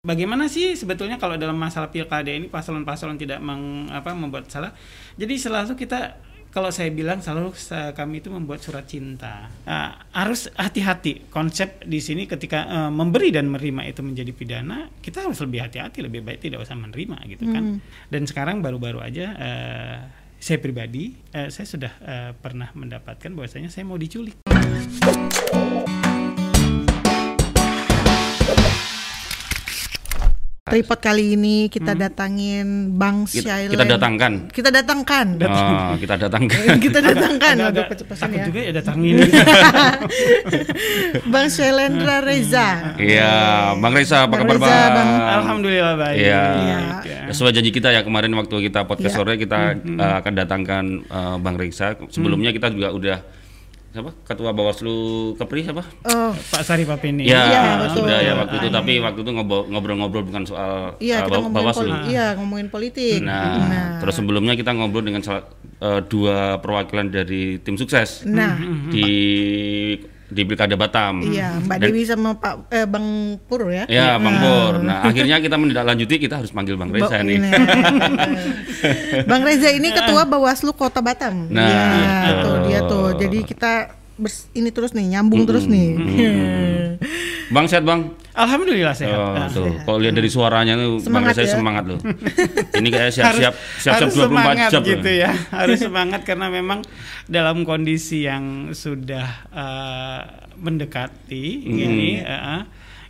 Bagaimana sih sebetulnya kalau dalam masalah pilkada ini paslon-paslon tidak meng, apa, membuat salah? Jadi selalu kita kalau saya bilang selalu kami itu membuat surat cinta. Uh, harus hati-hati konsep di sini ketika uh, memberi dan menerima itu menjadi pidana, kita harus lebih hati-hati, lebih baik tidak usah menerima gitu kan. Dan sekarang baru-baru aja uh, saya pribadi uh, saya sudah uh, pernah mendapatkan bahwasanya saya mau diculik. Tripod kali ini kita datangin Bang Kita, Shailen. kita datangkan. Kita datangkan. Oh, kita datangkan. kita datangkan. Aduh, Agak kecepatan takut ya. juga ya datang ini. Bang Shailendra Reza. Iya, Bang Reza apa kabar Reza, Bang? Bang. Alhamdulillah baik. Iya. Iya. Ya. Sesuai janji kita ya kemarin waktu kita podcast Iya. sore kita uh, akan datangkan uh, Bang Reza. Sebelumnya kita juga udah siapa? Ketua Bawaslu Kepri siapa? Oh, Pak Sari Papini. Ya, Iya, betul. sudah ya waktu itu Ah, tapi waktu itu ngobrol- ngobrol-ngobrol bukan soal iya uh, kita ngomongin Bawaslu. Iya, ngomongin politik. Nah, terus sebelumnya kita ngobrol dengan salah, uh, dua perwakilan dari tim sukses Nah, di di Pilkada Batam. iya Mbak Dan- Dewi sama Pak eh, Bang Pur ya. Ya, Bang Pur. Nah, akhirnya kita menindaklanjuti kita harus panggil Bang Reza Ba- nih. Bang Reza ini ketua Bawaslu Kota Batam. Nah, Iya, gitu. tuh dia tuh. Jadi kita bers- ini terus nih, nyambung terus nih. Bang sehat, Bang? Alhamdulillah sehat. Oh, tuh. Kalau lihat dari suaranya tuh Bang Semangat Reza ya. semangat loh. Ini kayak siap-siap siap-siap harus 24 semangat jam. gitu ya harus semangat karena memang dalam kondisi yang sudah eh, mendekati ini eh, eh,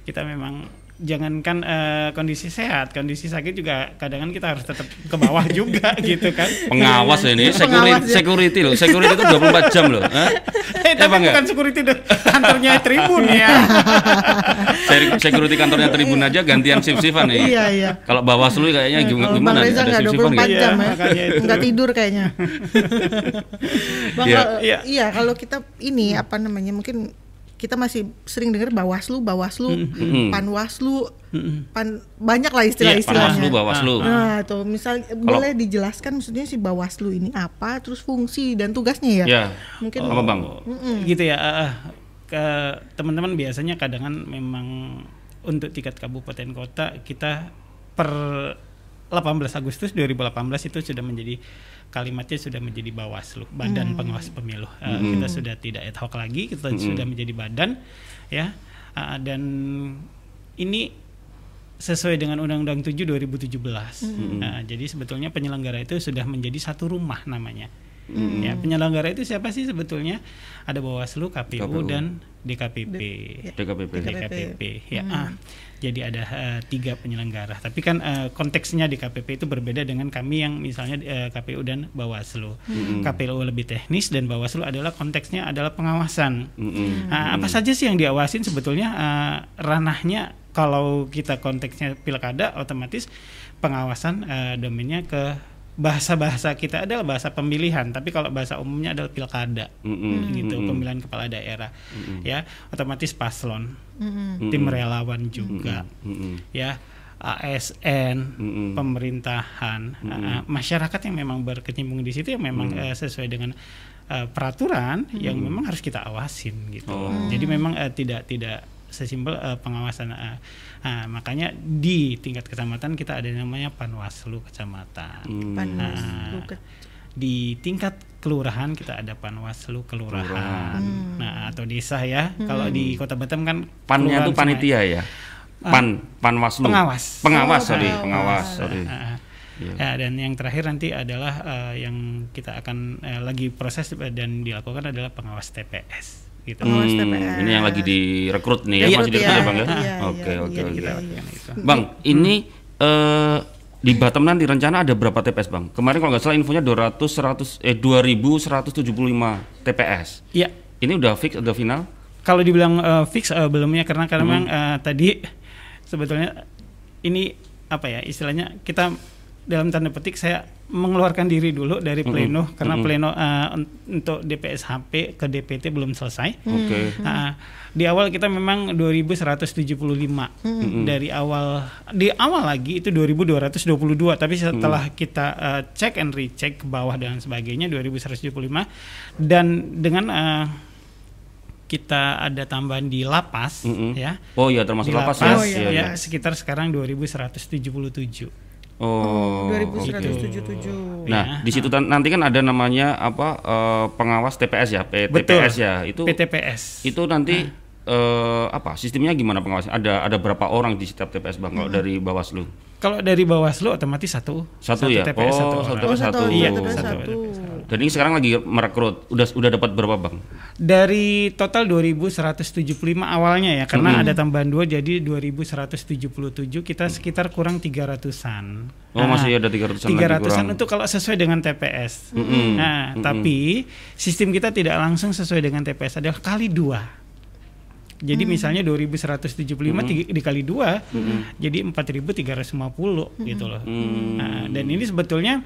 kita memang jangankan eh, kondisi sehat kondisi sakit juga kadang kita harus tetap ke bawah juga gitu kan Pengawas ini, security, ya. security loh. Security itu 24 jam loh. Hah? eh, tapi Bang, ya? bukan security dong kantornya Tribun ya Se- Security kantornya Tribun aja gantian shift-shiftan nih. Iya, iya. Kalau Bawaslu kayaknya gimana, Kalau Bang gimana nih? Reza ada nggak shift-shiftan 24 nggak? Iya, jam ya, makanya itu. nggak tidur kayaknya. Bang, Iya. Iya. iya kalau kita ini apa namanya mungkin kita masih sering dengar Bawaslu, Bawaslu, Panwaslu, pan banyak lah Iya, istilah-istilahnya. Bawaslu, Bawaslu. Nah, tuh misal boleh dijelaskan maksudnya si Bawaslu ini apa, terus fungsi dan tugasnya ya? Ya. Mungkin Apa Bang? gitu ya eh, eh, ke teman-teman biasanya kadang memang untuk tingkat kabupaten kota kita per 18 Agustus 2018 itu sudah menjadi kalimatnya sudah menjadi Bawaslu, Badan Pengawas Pemilu. Eh, Kita sudah tidak ad hoc lagi, kita sudah menjadi badan ya. Eh, dan ini sesuai dengan Undang-Undang 7 2017. Nah, jadi sebetulnya penyelenggara itu sudah menjadi satu rumah namanya. Ya, penyelenggara itu siapa sih sebetulnya? Ada Bawaslu, KPU, KPU. dan DKPP. DKPP. DKPP. Ya, ah. jadi ada eh, tiga penyelenggara. Tapi kan eh, konteksnya DKPP itu berbeda dengan kami yang misalnya eh, KPU dan Bawaslu. KPU lebih teknis dan Bawaslu adalah konteksnya adalah pengawasan. Mm-mm. Nah, apa saja sih yang diawasin sebetulnya eh, ranahnya kalau kita konteksnya pilkada otomatis pengawasan eh, domainnya ke bahasa-bahasa kita adalah bahasa pemilihan tapi kalau bahasa umumnya adalah pilkada. Mm-mm. gitu pemilihan kepala daerah. Ya otomatis paslon. Mm-mm. tim relawan juga. Mm-mm. ya ASN Mm-mm. pemerintahan. Uh, masyarakat yang memang berkecimpung di situ yang memang uh, sesuai dengan uh, peraturan yang memang harus kita awasin gitu. Oh. jadi memang uh, tidak tidak sesimpel uh, pengawasan uh, uh, makanya di tingkat kecamatan kita ada yang namanya panwaslu kecamatan Hmm. Panwaslu ke- di tingkat kelurahan kita ada panwaslu kelurahan Kelurahan. nah atau desa ya kalau di kota Batam kan Pannya tuh panitia ya. Pan, Panwaslu. Pengawas. Pengawas, Oh, sorry, pengawas. pengawas, sorry. Iya. Ya, dan yang terakhir nanti adalah eh, yang kita akan eh, lagi proses dan dilakukan adalah pengawas TPS gitu. Hmm, TPS. ini yang lagi direkrut nih ya, Iya, masih direkrut iya, ya Bang ya? iya, Oke, iya, oke, iya, oke. iya, itu. Bang, ini eh di Batam nanti rencana ada berapa TPS, Bang? Kemarin kalau nggak salah infonya 200 100 eh 2175 TPS. Ya, Ini udah fix, udah final? kalau dibilang eh, fix eh, belumnya karena karena Hmm. memang eh, tadi sebetulnya ini apa ya istilahnya kita dalam tanda petik saya mengeluarkan diri dulu dari pleno karena Mm-mm. pleno un- untuk DPSHP ke DPT belum selesai. Oke. Nah, di awal kita memang 2175 dari awal di awal lagi itu 2222 tapi setelah kita eh, cek and recheck ke bawah dan sebagainya 2175 dan dengan eh, kita ada tambahan di lapas Mm-mm. ya. Oh iya termasuk Di lapas, lapas, Oh, ya. iya, Iya, ya, iya. sekitar sekarang 2177. Oh. 2177. Nah, Ya. di situ nanti kan ada namanya apa eh, pengawas TPS ya, PTPS ya. Itu PTPS. itu nanti eh, apa sistemnya gimana pengawasnya? Ada ada berapa orang di setiap TPS Bang kalau dari Bawaslu? Kalau dari Bawaslu otomatis satu. Satu ya? TPS Oh, satu satu orang. Oh, satu, Satu. Iya, satu, satu, satu. Dan ini sekarang lagi merekrut. Udah udah dapat berapa Bang? Dari total 2175 awalnya ya, karena ada tambahan dua jadi 2177 kita sekitar kurang 300-an. Oh, masih ada 300-an lagi 300-an kurang. itu kalau sesuai dengan TPS. Nah, tapi sistem kita tidak langsung sesuai dengan TPS adalah kali dua. Jadi misalnya 2175 tiga- dikali dua, jadi 4350 gitu loh. Nah, dan ini sebetulnya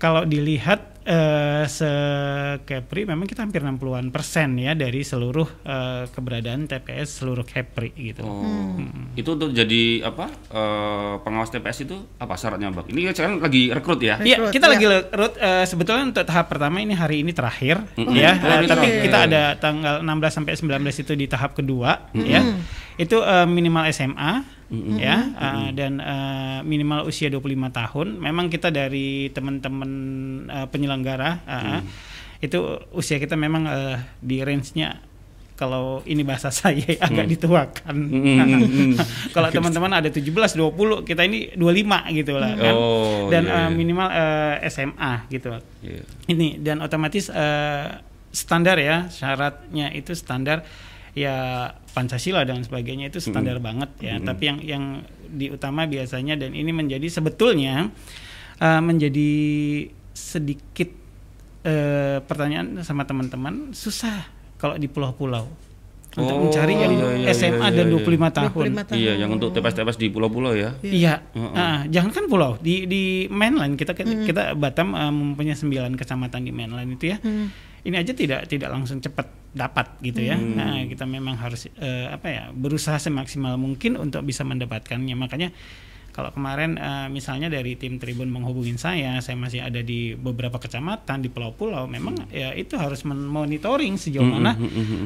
kalau dilihat eh, se-Kepri memang kita hampir 60-an persen ya dari seluruh eh, keberadaan TPS seluruh Kepri gitu. Oh. Itu untuk jadi apa? eh, pengawas TPS itu apa syaratnya Bang? Ini sekarang lagi rekrut ya? Iya, kita ya. lagi rekrut eh, sebetulnya untuk tahap pertama ini hari ini terakhir Mm-mm. ya, Oh, ini tapi terakhir. kita ada tanggal 16 sampai 19 itu di tahap kedua ya. Itu eh, minimal SMA ya eh, dan eh, minimal usia 25 tahun. Memang kita dari teman-teman eh, penyelenggara eh, itu usia kita memang eh, di range-nya kalau ini bahasa saya agak dituakan. Mm. kalau teman-teman ada 17, 20, kita ini 25 gitu lah kan. Oh, dan iya, eh, iya. minimal eh, SMA gitu. Iya. Ini dan otomatis eh, standar ya, syaratnya itu standar ya Pancasila dan sebagainya itu standar banget ya. Tapi yang yang diutama biasanya dan ini menjadi sebetulnya eh, menjadi sedikit eh, pertanyaan sama teman-teman susah kalau di pulau-pulau untuk Oh, mencari yang iya, iya, SMA iya, dan iya. 25 tahun. 25 tahun. Iya, yang untuk TPS-TPS di pulau-pulau ya. Iya, Heeh. Nah, jangan kan pulau di di mainland kita kita Batam eh, mempunyai sembilan kecamatan di mainland itu ya. Ini aja tidak tidak langsung cepat dapat gitu ya. Nah, kita memang harus eh, apa ya berusaha semaksimal mungkin untuk bisa mendapatkannya. Makanya kalau kemarin eh, misalnya dari tim Tribun menghubungin saya, saya masih ada di beberapa kecamatan di pulau-pulau. Memang ya itu harus monitoring sejauh mana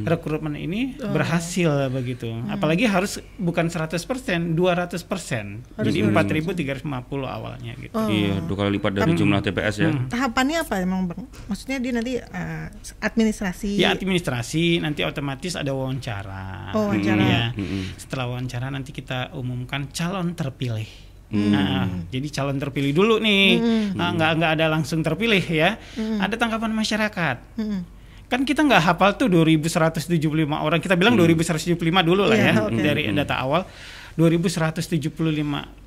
rekrutmen ini berhasil begitu. Apalagi harus bukan 100%, 200%. Jadi 4.350 awalnya gitu. Iya, dua kali lipat dari jumlah TPS ya. Tahapannya apa emang bang? Maksudnya dia nanti eh, administrasi. Ya administrasi nanti otomatis ada wawancara. Oh, wawancara. Iya. Mm-mm. Setelah wawancara nanti kita umumkan calon terpilih. Hmm. Nah, jadi calon terpilih dulu nih, Nah, nggak nggak ada langsung terpilih ya. Ada tanggapan masyarakat. Mm-mm. Kan kita nggak hafal tuh 2175 orang. Kita bilang 2175 dulu lah Iya, ya oke. dari data awal. 2175.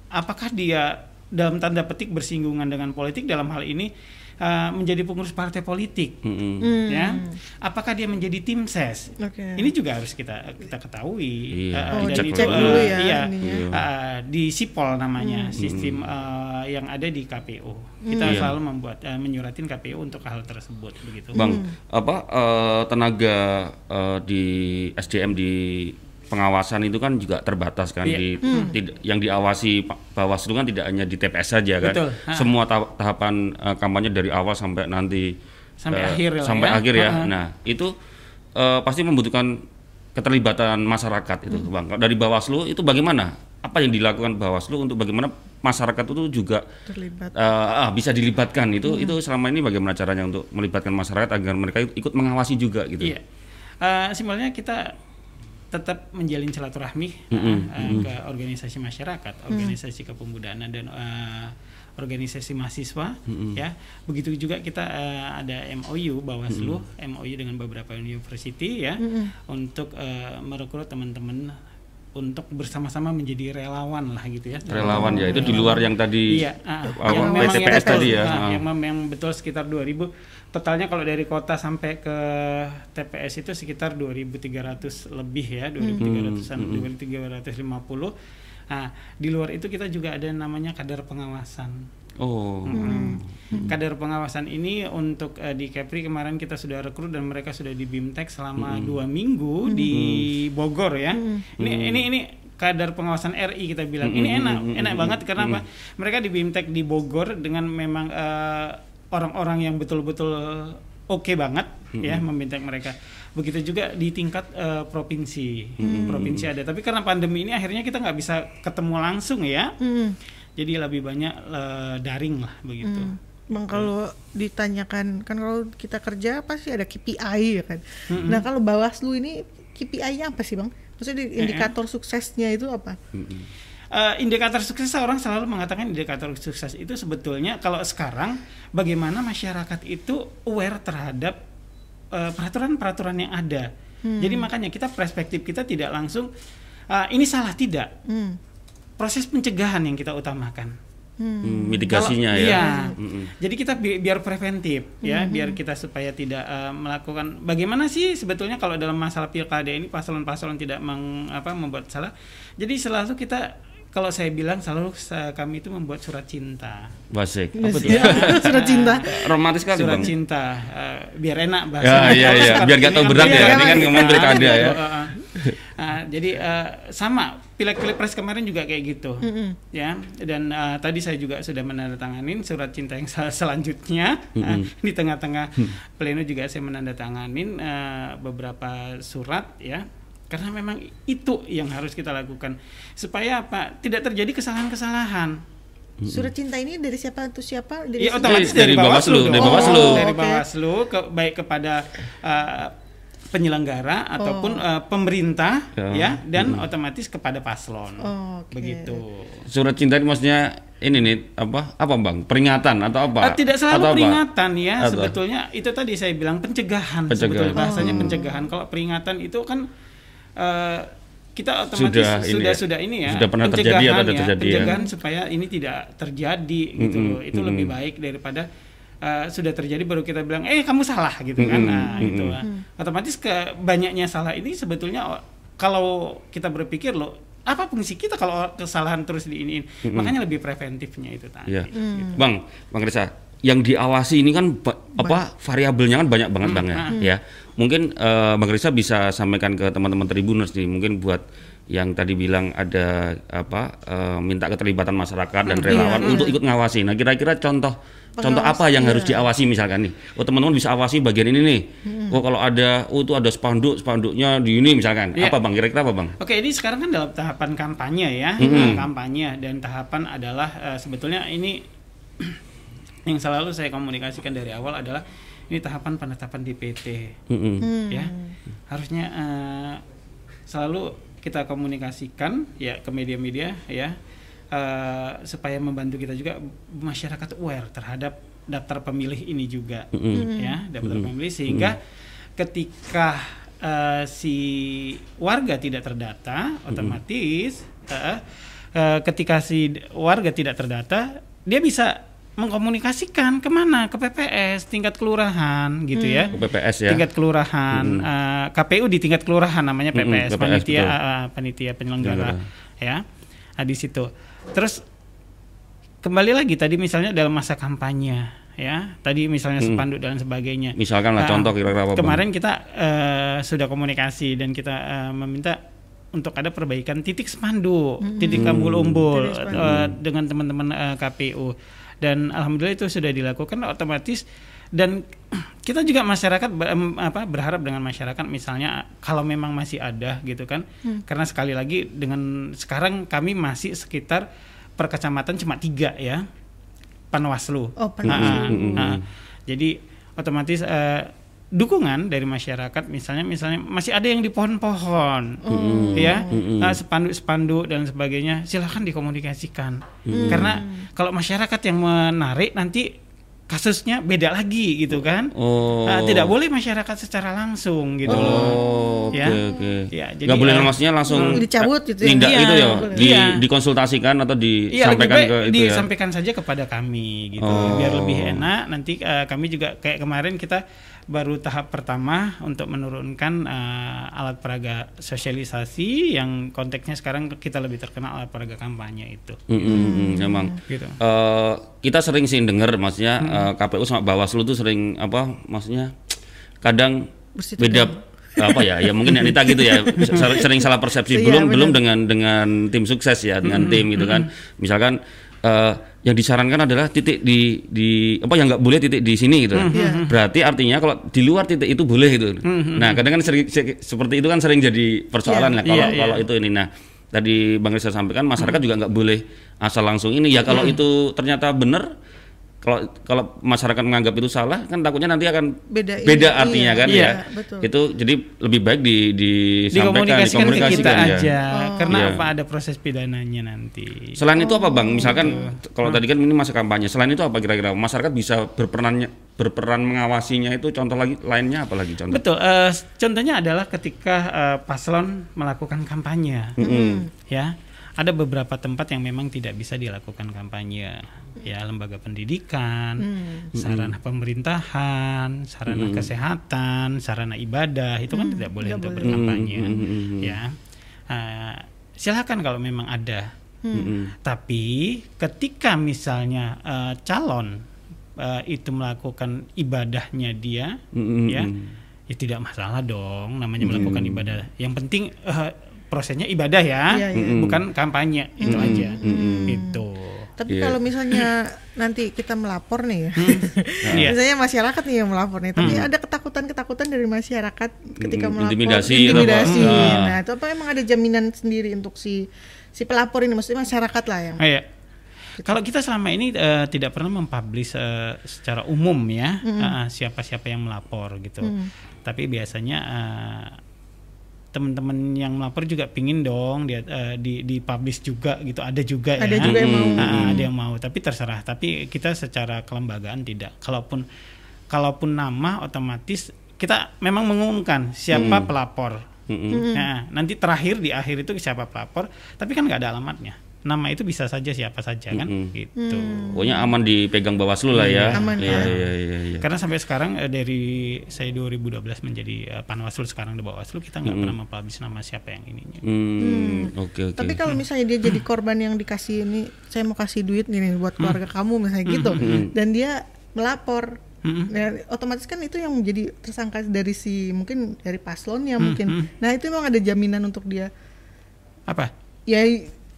Apakah dia dalam tanda petik bersinggungan dengan politik dalam hal ini uh, menjadi pengurus partai politik? Mm-mm. Hmm. ya apakah dia menjadi tim ses Oke. ini juga harus kita kita ketahui Iya, Uh, Oh, dan itu, dulu uh, ya iya. Iya. uh, di sipol namanya sistem uh, yang ada di KPU kita Iya. selalu membuat uh, menyuratin KPU untuk hal tersebut begitu Bang, apa eh, tenaga eh, di SDM di pengawasan itu kan juga terbatas kan Iya. di tid- yang diawasi Bawaslu kan tidak hanya di TPS saja kan. Betul. Ha. Semua ta- tahapan eh, kampanye dari awal sampai nanti Sampai eh, akhir lah sampai ya. akhir ya. Ha-ha. Nah, itu eh, pasti membutuhkan keterlibatan masyarakat itu, Bang. Kalau dari Bawaslu itu bagaimana? Apa yang dilakukan Bawaslu untuk bagaimana masyarakat itu juga terlibat. Eh, ah, bisa dilibatkan itu itu selama ini bagaimana caranya untuk melibatkan masyarakat agar mereka ikut mengawasi juga gitu. Iya. Uh, simpelnya kita tetap menjalin silaturahmi uh, uh, ke organisasi masyarakat, organisasi kepemudaan dan uh, organisasi mahasiswa, ya. Begitu juga kita uh, ada MOU Bawaslu, MOU dengan beberapa university ya, untuk uh, merekrut teman-teman untuk bersama-sama menjadi relawan lah gitu ya. Relawan ya itu di luar yang tadi Iya, ah, apa, yang memang PTPS betul, tadi ya. ah, Ah. yang memang betul sekitar 2000. Totalnya kalau dari kota sampai ke TPS itu sekitar 2300 lebih ya, 2300-an, 2350. Nah, di luar itu kita juga ada namanya kadar pengawasan. Oh. Hmm. Kadar pengawasan ini untuk eh, di Kepri kemarin kita sudah rekrut dan mereka sudah di Bimtek selama dua minggu di Bogor ya. Ini ini ini kadar pengawasan RI kita bilang ini enak enak banget karena apa? Mereka di Bimtek di Bogor dengan memang eh, orang-orang yang betul-betul oke banget ya membentak mereka. Begitu juga di tingkat eh, provinsi, provinsi ada. Tapi karena pandemi ini akhirnya kita nggak bisa ketemu langsung ya. Hmm. Jadi lebih banyak eh, daring lah begitu. Hmm. Bang kalau ditanyakan kan kalau kita kerja pasti ada KPI ya kan. Nah kalau Bawaslu ini KPI-nya apa sih bang? Maksudnya di- indikator suksesnya itu apa? Eh, indikator sukses orang selalu mengatakan indikator sukses itu sebetulnya kalau sekarang bagaimana masyarakat itu aware terhadap eh, peraturan-peraturan yang ada. Jadi makanya kita perspektif kita tidak langsung eh, ini salah tidak. Hmm. Proses pencegahan yang kita utamakan. Hmm, mitigasinya Kalau- ya. Iya. Mm-mm. Jadi kita bi- biar preventif ya, biar kita supaya tidak eh, melakukan bagaimana sih sebetulnya kalau dalam masalah pilkada ini paslon-paslon tidak meng, apa membuat salah. Jadi selalu kita kalau saya bilang selalu kami itu membuat surat cinta. Basik. Apa tuh? Ya, surat cinta. Romantis kali Surat bang. cinta eh, biar enak Ya, bahasa. iya, iya. Biar gak tahu berat ya. Ini kan ngomong pilkada ya. Nah, jadi eh, sama pileg pilpres kemarin juga kayak gitu, ya. Dan eh, tadi saya juga sudah menandatanganin surat cinta yang sel- selanjutnya Eh, di tengah-tengah pleno juga saya menandatanganin eh, beberapa surat, ya. Karena memang itu yang harus kita lakukan supaya apa? Tidak terjadi kesalahan-kesalahan. Surat cinta ini dari siapa tuh siapa? Dari Iya siapa? otomatis Dari dari, Bawaslu, Bawaslu, dari. Bawaslu. dari Oke. Bawaslu ke baik kepada uh, penyelenggara ataupun uh, pemerintah Ya. ya dan otomatis kepada paslon. Oh, oke. Begitu. Surat cinta ini maksudnya ini nih apa apa bang peringatan atau apa? Uh, tidak selalu Atau apa? peringatan ya Atau? sebetulnya itu tadi saya bilang pencegahan, Pencegahan. sebetulnya bahasanya Oh. pencegahan. Kalau peringatan itu kan uh, kita otomatis Sudah sudah ini ya, sudah ini ya sudah pernah terjadi atau ya, terjadi ya. pencegahan supaya ini tidak terjadi gitu Mm-mm, loh. itu mm-mm. lebih baik daripada uh, sudah terjadi baru kita bilang eh kamu salah gitu kan nah itu mm-mm. lah. otomatis ke banyaknya salah ini sebetulnya oh, kalau kita berpikir loh apa fungsi kita kalau kesalahan terus diinin makanya lebih preventifnya itu tadi Iya. gitu. Bang, Bang Risa, yang diawasi ini kan ba- apa variabelnya kan banyak banget bang ya. ya. Mungkin eh, Bang Risa bisa sampaikan ke teman-teman Tribuners nih, mungkin buat yang tadi bilang ada apa eh, minta keterlibatan masyarakat dan relawan untuk ikut ngawasi. Nah, kira-kira contoh contoh apa yang harus diawasi misalkan nih? Oh, teman-teman bisa awasi bagian ini nih. Oh, kalau ada oh itu ada spanduk, spanduknya di ini misalkan. Iya. Apa Bang? Kira-kira apa Bang? Oke, ini sekarang kan dalam tahapan kampanye ya, Nah, kampanye dan tahapan adalah eh, sebetulnya ini yang selalu saya komunikasikan dari awal adalah ini tahapan penetapan DPT Mm-mm. ya. Harusnya eh, selalu kita komunikasikan ya ke media-media ya eh, supaya membantu kita juga masyarakat aware terhadap daftar pemilih ini juga ya, daftar pemilih. Sehingga ketika eh, si warga tidak terdata otomatis eh, eh, ketika si warga tidak terdata dia bisa mengkomunikasikan ke mana? Ke PPS tingkat kelurahan gitu ya. Ke PPS ya. tingkat kelurahan eh, KPU di tingkat kelurahan namanya PPS, PPS, panitia betul. eh, panitia penyelenggara Penyelenggara. ya. Nah, di situ terus kembali lagi tadi misalnya dalam masa kampanye ya. Tadi misalnya spanduk dan sebagainya. Misalkan lah Nah, contoh kira-kira apa Bang? kemarin kita eh, sudah komunikasi dan kita eh, meminta untuk ada perbaikan titik spanduk, titik umbul-umbul spanduk. eh, dengan teman-teman eh, KPU dan alhamdulillah itu sudah dilakukan otomatis dan kita juga masyarakat ber- apa berharap dengan masyarakat misalnya kalau memang masih ada gitu kan. Karena sekali lagi dengan sekarang kami masih sekitar per kecamatan cuma tiga ya panwaslu. Oh, Ah, Panwaslu. ah, ah. jadi otomatis eh, dukungan dari masyarakat misalnya misalnya masih ada yang di pohon-pohon ya. Ah, spanduk-spanduk dan sebagainya silahkan dikomunikasikan. Karena kalau masyarakat yang menarik nanti kasusnya beda lagi gitu kan Oh. Ah, tidak boleh masyarakat secara langsung gitu loh Oh, oke Ya. oke. Ya, jadi, Nggak boleh eh, maksudnya langsung Dicabut gitu ya? Nindak Iya, gitu ya. boleh. Di, Iya. dikonsultasikan atau Iya disampaikan baik ke itu ya. disampaikan saja kepada kami gitu Oh. biar lebih enak nanti eh, kami juga kayak kemarin kita baru tahap pertama untuk menurunkan eh, alat peraga sosialisasi yang konteksnya sekarang kita lebih terkenal alat peraga kampanye itu Mm, mm, mm, Emang. gitu Eh, kita sering sih dengar maksudnya eh, KPU sama Bawaslu tuh sering apa maksudnya kadang Bersitegang. beda apa ya ya mungkin Anita gitu ya ser- sering salah persepsi Iya, belum benar. belum dengan dengan tim sukses ya dengan tim gitu kan misalkan eh, yang disarankan adalah titik di di apa yang nggak boleh titik di sini gitu kan. Iya. berarti artinya kalau di luar titik itu boleh gitu nah kadang kan sering se- seperti itu kan sering jadi persoalan Iya. lah kalau Iya, iya. kalau itu ini nah tadi bang Rizal sampaikan masyarakat juga nggak boleh asal langsung ini ya kalau itu ternyata benar kalau kalau masyarakat menganggap itu salah kan takutnya nanti akan Beda ini, beda artinya iya, kan iya, ya. betul. itu jadi lebih baik di disampaikan dikomunikasikan ke kita ya. aja karena Iya. apa? Ada proses pidananya nanti. Selain itu apa bang? Misalkan kalau tadi kan ini masa kampanye. Selain itu apa kira-kira? Masyarakat bisa berperan berperan mengawasinya itu contoh lagi lainnya apa lagi contoh? betul. Eh, contohnya adalah ketika eh, paslon melakukan kampanye. Ya ada beberapa tempat yang memang tidak bisa dilakukan kampanye ya lembaga pendidikan sarana pemerintahan sarana kesehatan sarana ibadah itu kan tidak boleh untuk berkampanye ya. Eh, silakan kalau memang ada. Tapi ketika misalnya eh, calon eh, itu melakukan ibadahnya dia Mm-mm. ya ya tidak masalah dong namanya melakukan ibadah. Yang penting eh, prosesnya ibadah ya Iya, iya. bukan kampanye itu aja itu Tapi Iya. kalau misalnya nanti kita melapor nih ya, Iya. misalnya masyarakat nih yang melapor nih, tapi ada ketakutan-ketakutan dari masyarakat ketika Hmm, melapor, intimidasi apa? intimidasi. Hmm. Nah, itu apa emang ada jaminan sendiri untuk si si pelapor ini, maksudnya masyarakat lah yang. Ah, iya. Kalau kita selama ini eh, tidak pernah mempublish eh, secara umum ya eh, siapa-siapa yang melapor gitu, tapi biasanya eh, teman-teman yang melapor juga pingin dong dia eh, di di publish juga gitu, ada juga Ada ya. juga yang mau. Ah, ada yang mau, tapi terserah. Tapi kita secara kelembagaan tidak. Kalaupun kalaupun nama otomatis kita memang mengumumkan siapa pelapor. Nah, nanti terakhir di akhir itu siapa pelapor, tapi kan nggak ada alamatnya. Nama itu bisa saja siapa saja kan, gitu. Pokoknya aman dipegang Bawaslu lah ya. Aman, Iya, ya. iya, iya, iya. Karena sampai sekarang eh, dari saya 2012 menjadi eh, Panwaslu sekarang di Bawaslu kita nggak pernah mempublish nama siapa yang ininya. Hmm, oke oke. Tapi kalau misalnya dia jadi korban yang dikasih ini, saya mau kasih duit nih buat keluarga kamu misalnya gitu, dan dia melapor, Nah, otomatis kan itu yang menjadi tersangka dari si mungkin dari paslonnya mungkin. Nah itu memang ada jaminan untuk dia Apa? ya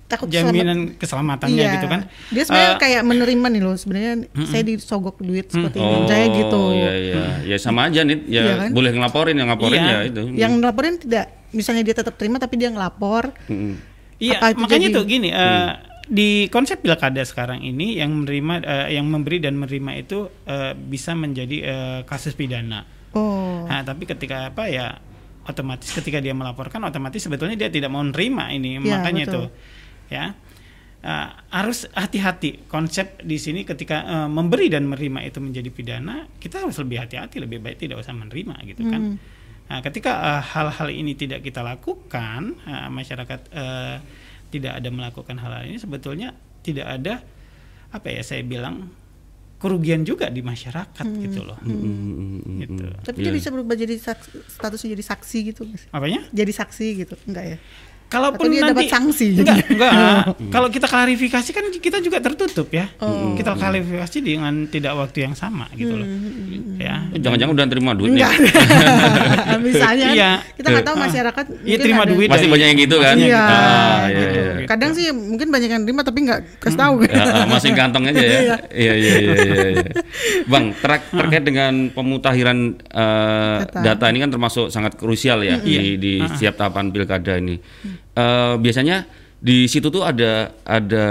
takut selamat- Jaminan keselamatannya Iya. gitu kan? Dia sebenarnya Eh, kayak menerima nih loh sebenarnya saya disogok duit seperti ini. Oh, Saya gitu. Iya iya. Ya sama aja nih. Ya Iya kan? boleh ngelaporin yang ngelaporin Iya. ya itu. Yang ngelaporin tidak misalnya dia tetap terima tapi dia ngelapor. Mm-mm. Iya, Apa itu makanya jadi- tuh gini, eh, di konsep pilkada sekarang ini yang menerima, eh, yang memberi dan menerima itu eh, bisa menjadi eh, kasus pidana. Oh. Nah, tapi ketika apa ya, otomatis ketika dia melaporkan, otomatis sebetulnya dia tidak mau nerima ini, Iya, makanya betul. tuh, ya. Eh, harus hati-hati konsep di sini ketika eh, memberi dan menerima itu menjadi pidana kita harus lebih hati-hati lebih baik tidak usah menerima gitu kan nah ketika eh, hal-hal ini tidak kita lakukan eh, masyarakat eh, tidak ada melakukan hal-hal ini sebetulnya tidak ada apa ya saya bilang kerugian juga di masyarakat gitu loh Mm-mm. gitu Tapi Iya. dia bisa berubah jadi saks- statusnya jadi saksi gitu. apanya Jadi saksi gitu. Enggak ya? Kalaupun Atau dia nanti dapat sanksi enggak, enggak. Kalau kita klarifikasi kan kita juga tertutup ya. Oh. Kita klarifikasi dengan tidak waktu yang sama gitu loh. Hmm, Ya. Jangan-jangan udah terima duit nih. Enggak. Misalnya kan Iya. kita nggak tahu masyarakat Iya terima ada- duit Pasti dari- banyak yang gitu kan? Iya, Ah, iya, gitu. iya. Kadang sih mungkin banyak yang terima tapi nggak kasih tahu. Ya, ah, masing kantong aja ya. Iya iya iya iya. iya. Bang, ter- terkait dengan pemutakhiran eh, Data. data. ini kan termasuk sangat krusial ya di di setiap tahapan pilkada ini. Eh, biasanya di situ tuh ada ada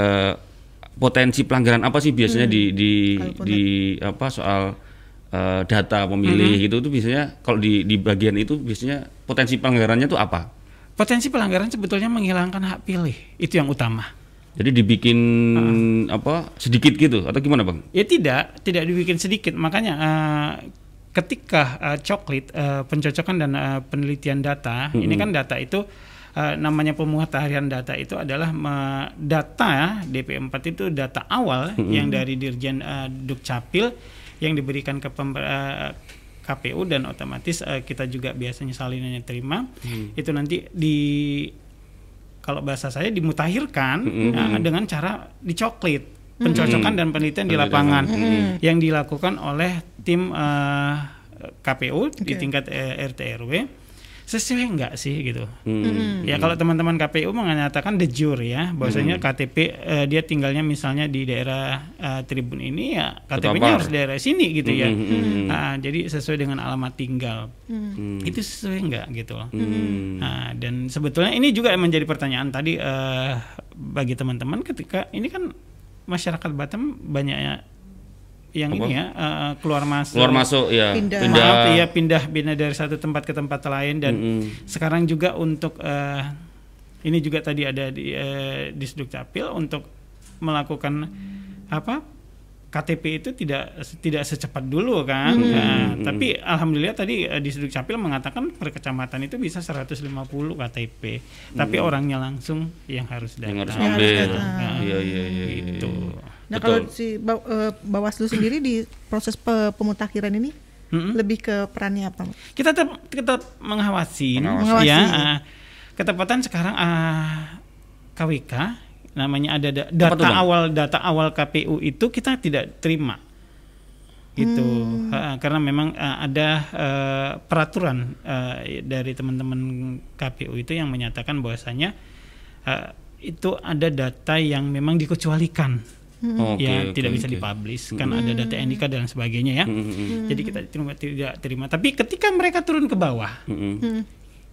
potensi pelanggaran apa sih biasanya di di Kalau di apa soal eh, data pemilih gitu tuh biasanya kalau di di bagian itu biasanya potensi pelanggarannya tuh apa? Potensi pelanggaran sebetulnya menghilangkan hak pilih. Itu yang utama. Jadi dibikin apa sedikit gitu atau gimana bang? Ya tidak, tidak dibikin sedikit. Makanya eh, ketika eh, coklit eh, pencocokan dan eh, penelitian data, ini kan data itu eh, namanya pemutakhiran data itu adalah me- data DP4 itu data awal yang dari Dirjen eh, Dukcapil yang diberikan ke pem- eh, KPU dan otomatis eh, kita juga biasanya salinannya terima. Itu nanti di kalau bahasa saya dimutakhirkan nah, dengan cara dicoklit. Pencocokan dan penelitian di lapangan yang dilakukan oleh tim eh, KPU di tingkat RT RW sesuai enggak sih gitu. Hmm. Ya kalau teman-teman KPU mengatakan de jure ya, bahwasanya hmm. KTP uh, dia tinggalnya misalnya di daerah uh, Tribun ini ya KTP-nya harus daerah sini gitu ya. hmm. ya. Hmm. Uh, jadi sesuai dengan alamat tinggal. Hmm. Itu sesuai enggak gitu. Hmm. Nah, dan sebetulnya ini juga menjadi pertanyaan tadi uh, bagi teman-teman ketika ini kan masyarakat Batam banyaknya yang Apa? ini ya uh, keluar masuk keluar masuk ya pindah pindah Maaf, ya pindah pindah dari satu tempat ke tempat lain dan mm -hmm. sekarang juga untuk uh, ini juga tadi ada di uh, di Capil untuk melakukan apa KTP itu tidak tidak secepat dulu kan. Hmm. Nah, hmm. Tapi alhamdulillah tadi uh, di Sudut Capil mengatakan per kecamatan itu bisa 150 KTP. Hmm. Tapi orangnya langsung yang harus datang. Yang harus ambil. Iya iya iya. Gitu. Nah, Betul. kalau si uh, Bawaslu sendiri di proses pe pemutakhiran ini hmm. lebih ke perannya apa? Kita tetap kita mengawasi, mengawasi. ya. Uh, ketepatan sekarang uh, KWK namanya ada data awal data awal KPU itu kita tidak terima gitu hmm. uh, karena memang uh, ada uh, peraturan uh, dari teman-teman KPU itu yang menyatakan bahwasanya uh, itu ada data yang memang dikecualikan hmm. okay, ya okay, tidak okay. bisa dipublish hmm. kan ada data NIK dan sebagainya ya hmm. hmm, hmm. jadi kita terima tidak terima tapi ketika mereka turun ke bawah hmm.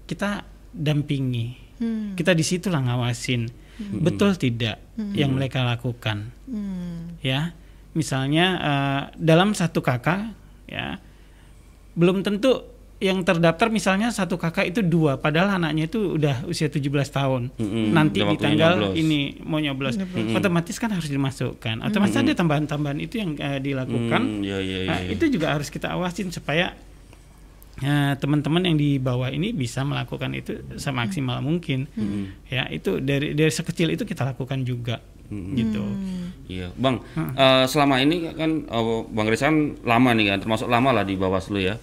kita dampingi hmm. kita di situlah ngawasin hmm. betul tidak hmm. yang mereka lakukan hmm. ya misalnya uh, dalam satu kakak ya belum tentu yang terdaftar misalnya satu kakak itu dua padahal anaknya itu udah usia 17 tahun mm-hmm. nanti di tanggal nyoblos. ini mau nyoblos mm-hmm. otomatis kan harus dimasukkan otomatis mm-hmm. ada tambahan-tambahan itu yang uh, dilakukan mm, yeah, yeah, yeah, nah, itu juga harus kita awasin supaya teman teman-teman yang di bawah ini bisa melakukan itu semaksimal mungkin hmm. ya itu dari dari sekecil itu kita lakukan juga hmm. gitu iya bang hmm. uh, selama ini kan uh, bang Rizan lama nih kan termasuk lama lah di Bawaslu ya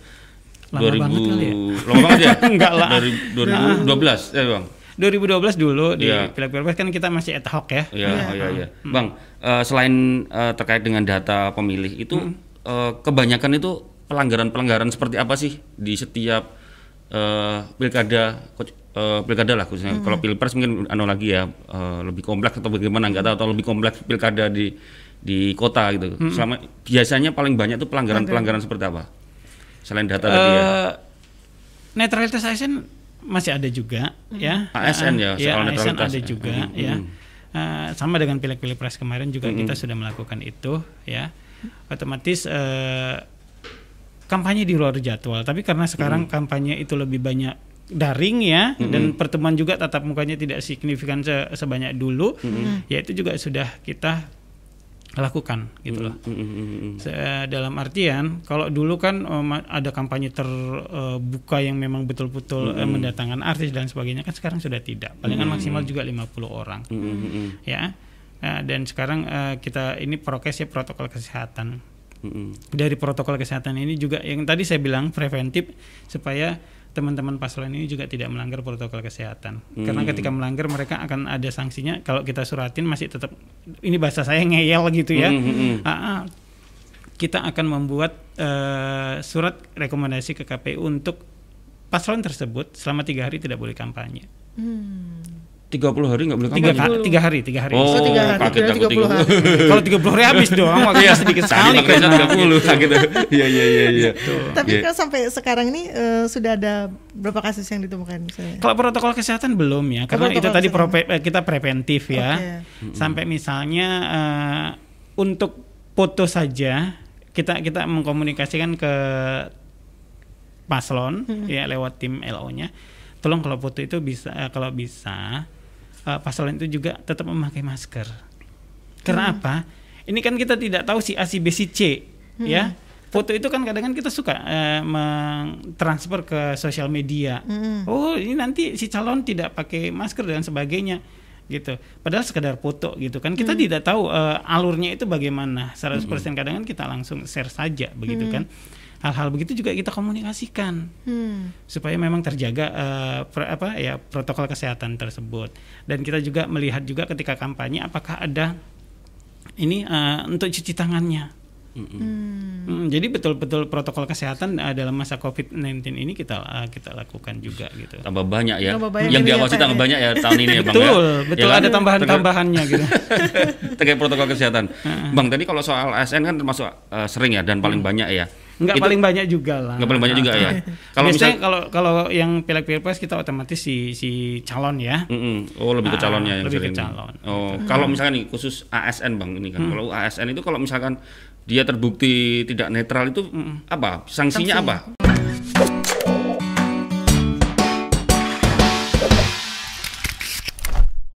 lama 2000 banget kali ya? lama banget ya enggak lah dari 2012 nah. ya bang 2012 dulu di yeah. pilek-pilek kan kita masih ad hoc ya. Iya, yeah. oh, iya, iya. Hmm. Bang, uh, selain uh, terkait dengan data pemilih itu hmm. uh, kebanyakan itu pelanggaran-pelanggaran seperti apa sih di setiap uh, pilkada uh, pilkada lah khususnya. Hmm. Kalau pilpres mungkin anu lagi ya uh, lebih kompleks atau bagaimana nggak tahu atau lebih kompleks pilkada di di kota gitu. Hmm. Selama biasanya paling banyak itu pelanggaran-pelanggaran seperti apa? Selain data uh, tadi ya. Netralitas ASN masih ada juga hmm. ya. ASN ya, ya soal ASN ada juga hmm. ya. Uh, sama dengan pilek pilpres kemarin juga hmm. kita sudah melakukan itu ya. Otomatis uh, kampanye di luar jadwal. Tapi karena sekarang hmm. kampanye itu lebih banyak daring ya hmm. dan pertemuan juga tatap mukanya tidak signifikan se sebanyak dulu, hmm. ya itu juga sudah kita lakukan gitu loh. Mm -hmm. dalam artian kalau dulu kan um, ada kampanye terbuka uh, yang memang betul-betul mm -hmm. uh, mendatangkan artis dan sebagainya kan sekarang sudah tidak. Palingan mm -hmm. maksimal juga 50 orang. Mm -hmm. Ya. Nah, dan sekarang uh, kita ini prokes ya protokol kesehatan dari protokol kesehatan ini juga yang tadi saya bilang preventif supaya teman-teman paslon ini juga tidak melanggar protokol kesehatan. Hmm. Karena ketika melanggar mereka akan ada sanksinya. Kalau kita suratin masih tetap ini bahasa saya ngeyel gitu ya. Hmm, hmm, hmm. Ah, ah, kita akan membuat uh, surat rekomendasi ke KPU untuk paslon tersebut selama tiga hari tidak boleh kampanye. Hmm. 30 hari nggak boleh tiga, kampanye? Tiga hari, tiga hari. Oh, tiga hari. Kaget aku 30 hari. Kalau 30 hari habis dong, waktunya sedikit sekali kan. 30 sakit. Iya, iya, iya, iya. Tapi yeah. kan sampai sekarang ini uh, sudah ada berapa kasus yang ditemukan misalnya? Kalau protokol kesehatan belum ya, karena itu tadi prope, eh, kita preventif ya. Okay. Sampai misalnya uh, untuk foto saja kita kita mengkomunikasikan ke paslon hmm. ya lewat tim LO-nya. Tolong kalau foto itu bisa kalau bisa uh, paslon itu juga tetap memakai masker. Karena hmm. apa? Ini kan kita tidak tahu si A si B si C, hmm. ya. Foto itu kan kadang-kadang kita suka uh, mentransfer ke sosial media. Hmm. Oh, ini nanti si calon tidak pakai masker dan sebagainya gitu. Padahal sekedar foto gitu kan. Kita hmm. tidak tahu uh, alurnya itu bagaimana. 100% hmm. kadang-kadang kita langsung share saja begitu hmm. kan hal-hal begitu juga kita komunikasikan hmm. supaya memang terjaga uh, per, apa ya protokol kesehatan tersebut dan kita juga melihat juga ketika kampanye apakah ada ini uh, untuk cuci tangannya Hmm, jadi betul-betul protokol kesehatan uh, dalam masa COVID-19 ini kita uh, kita lakukan juga gitu. Tambah banyak ya. Tambah banyak yang ya, diawasi tambah ya. banyak ya tahun ini ya Bang betul, ya. betul Ya kan? ada tambahan-tambahannya gitu. Terkait protokol kesehatan. Bang, tadi kalau soal ASN kan termasuk eh, sering ya dan paling banyak ya. Enggak Itu- paling banyak juga lah. Nggak paling banyak juga ya. Kalau Kalau Biasanya misal kalau kalau yang pilek pilpres kita otomatis si si calon ya. Mm-mm. Oh lebih ke Ah, calonnya yang lebih ke calon. Oh kalau misalkan nih khusus ASN bang ini Hmm. kan kalau ASN itu kalau misalkan dia terbukti tidak netral itu apa sanksinya Sanksi. apa?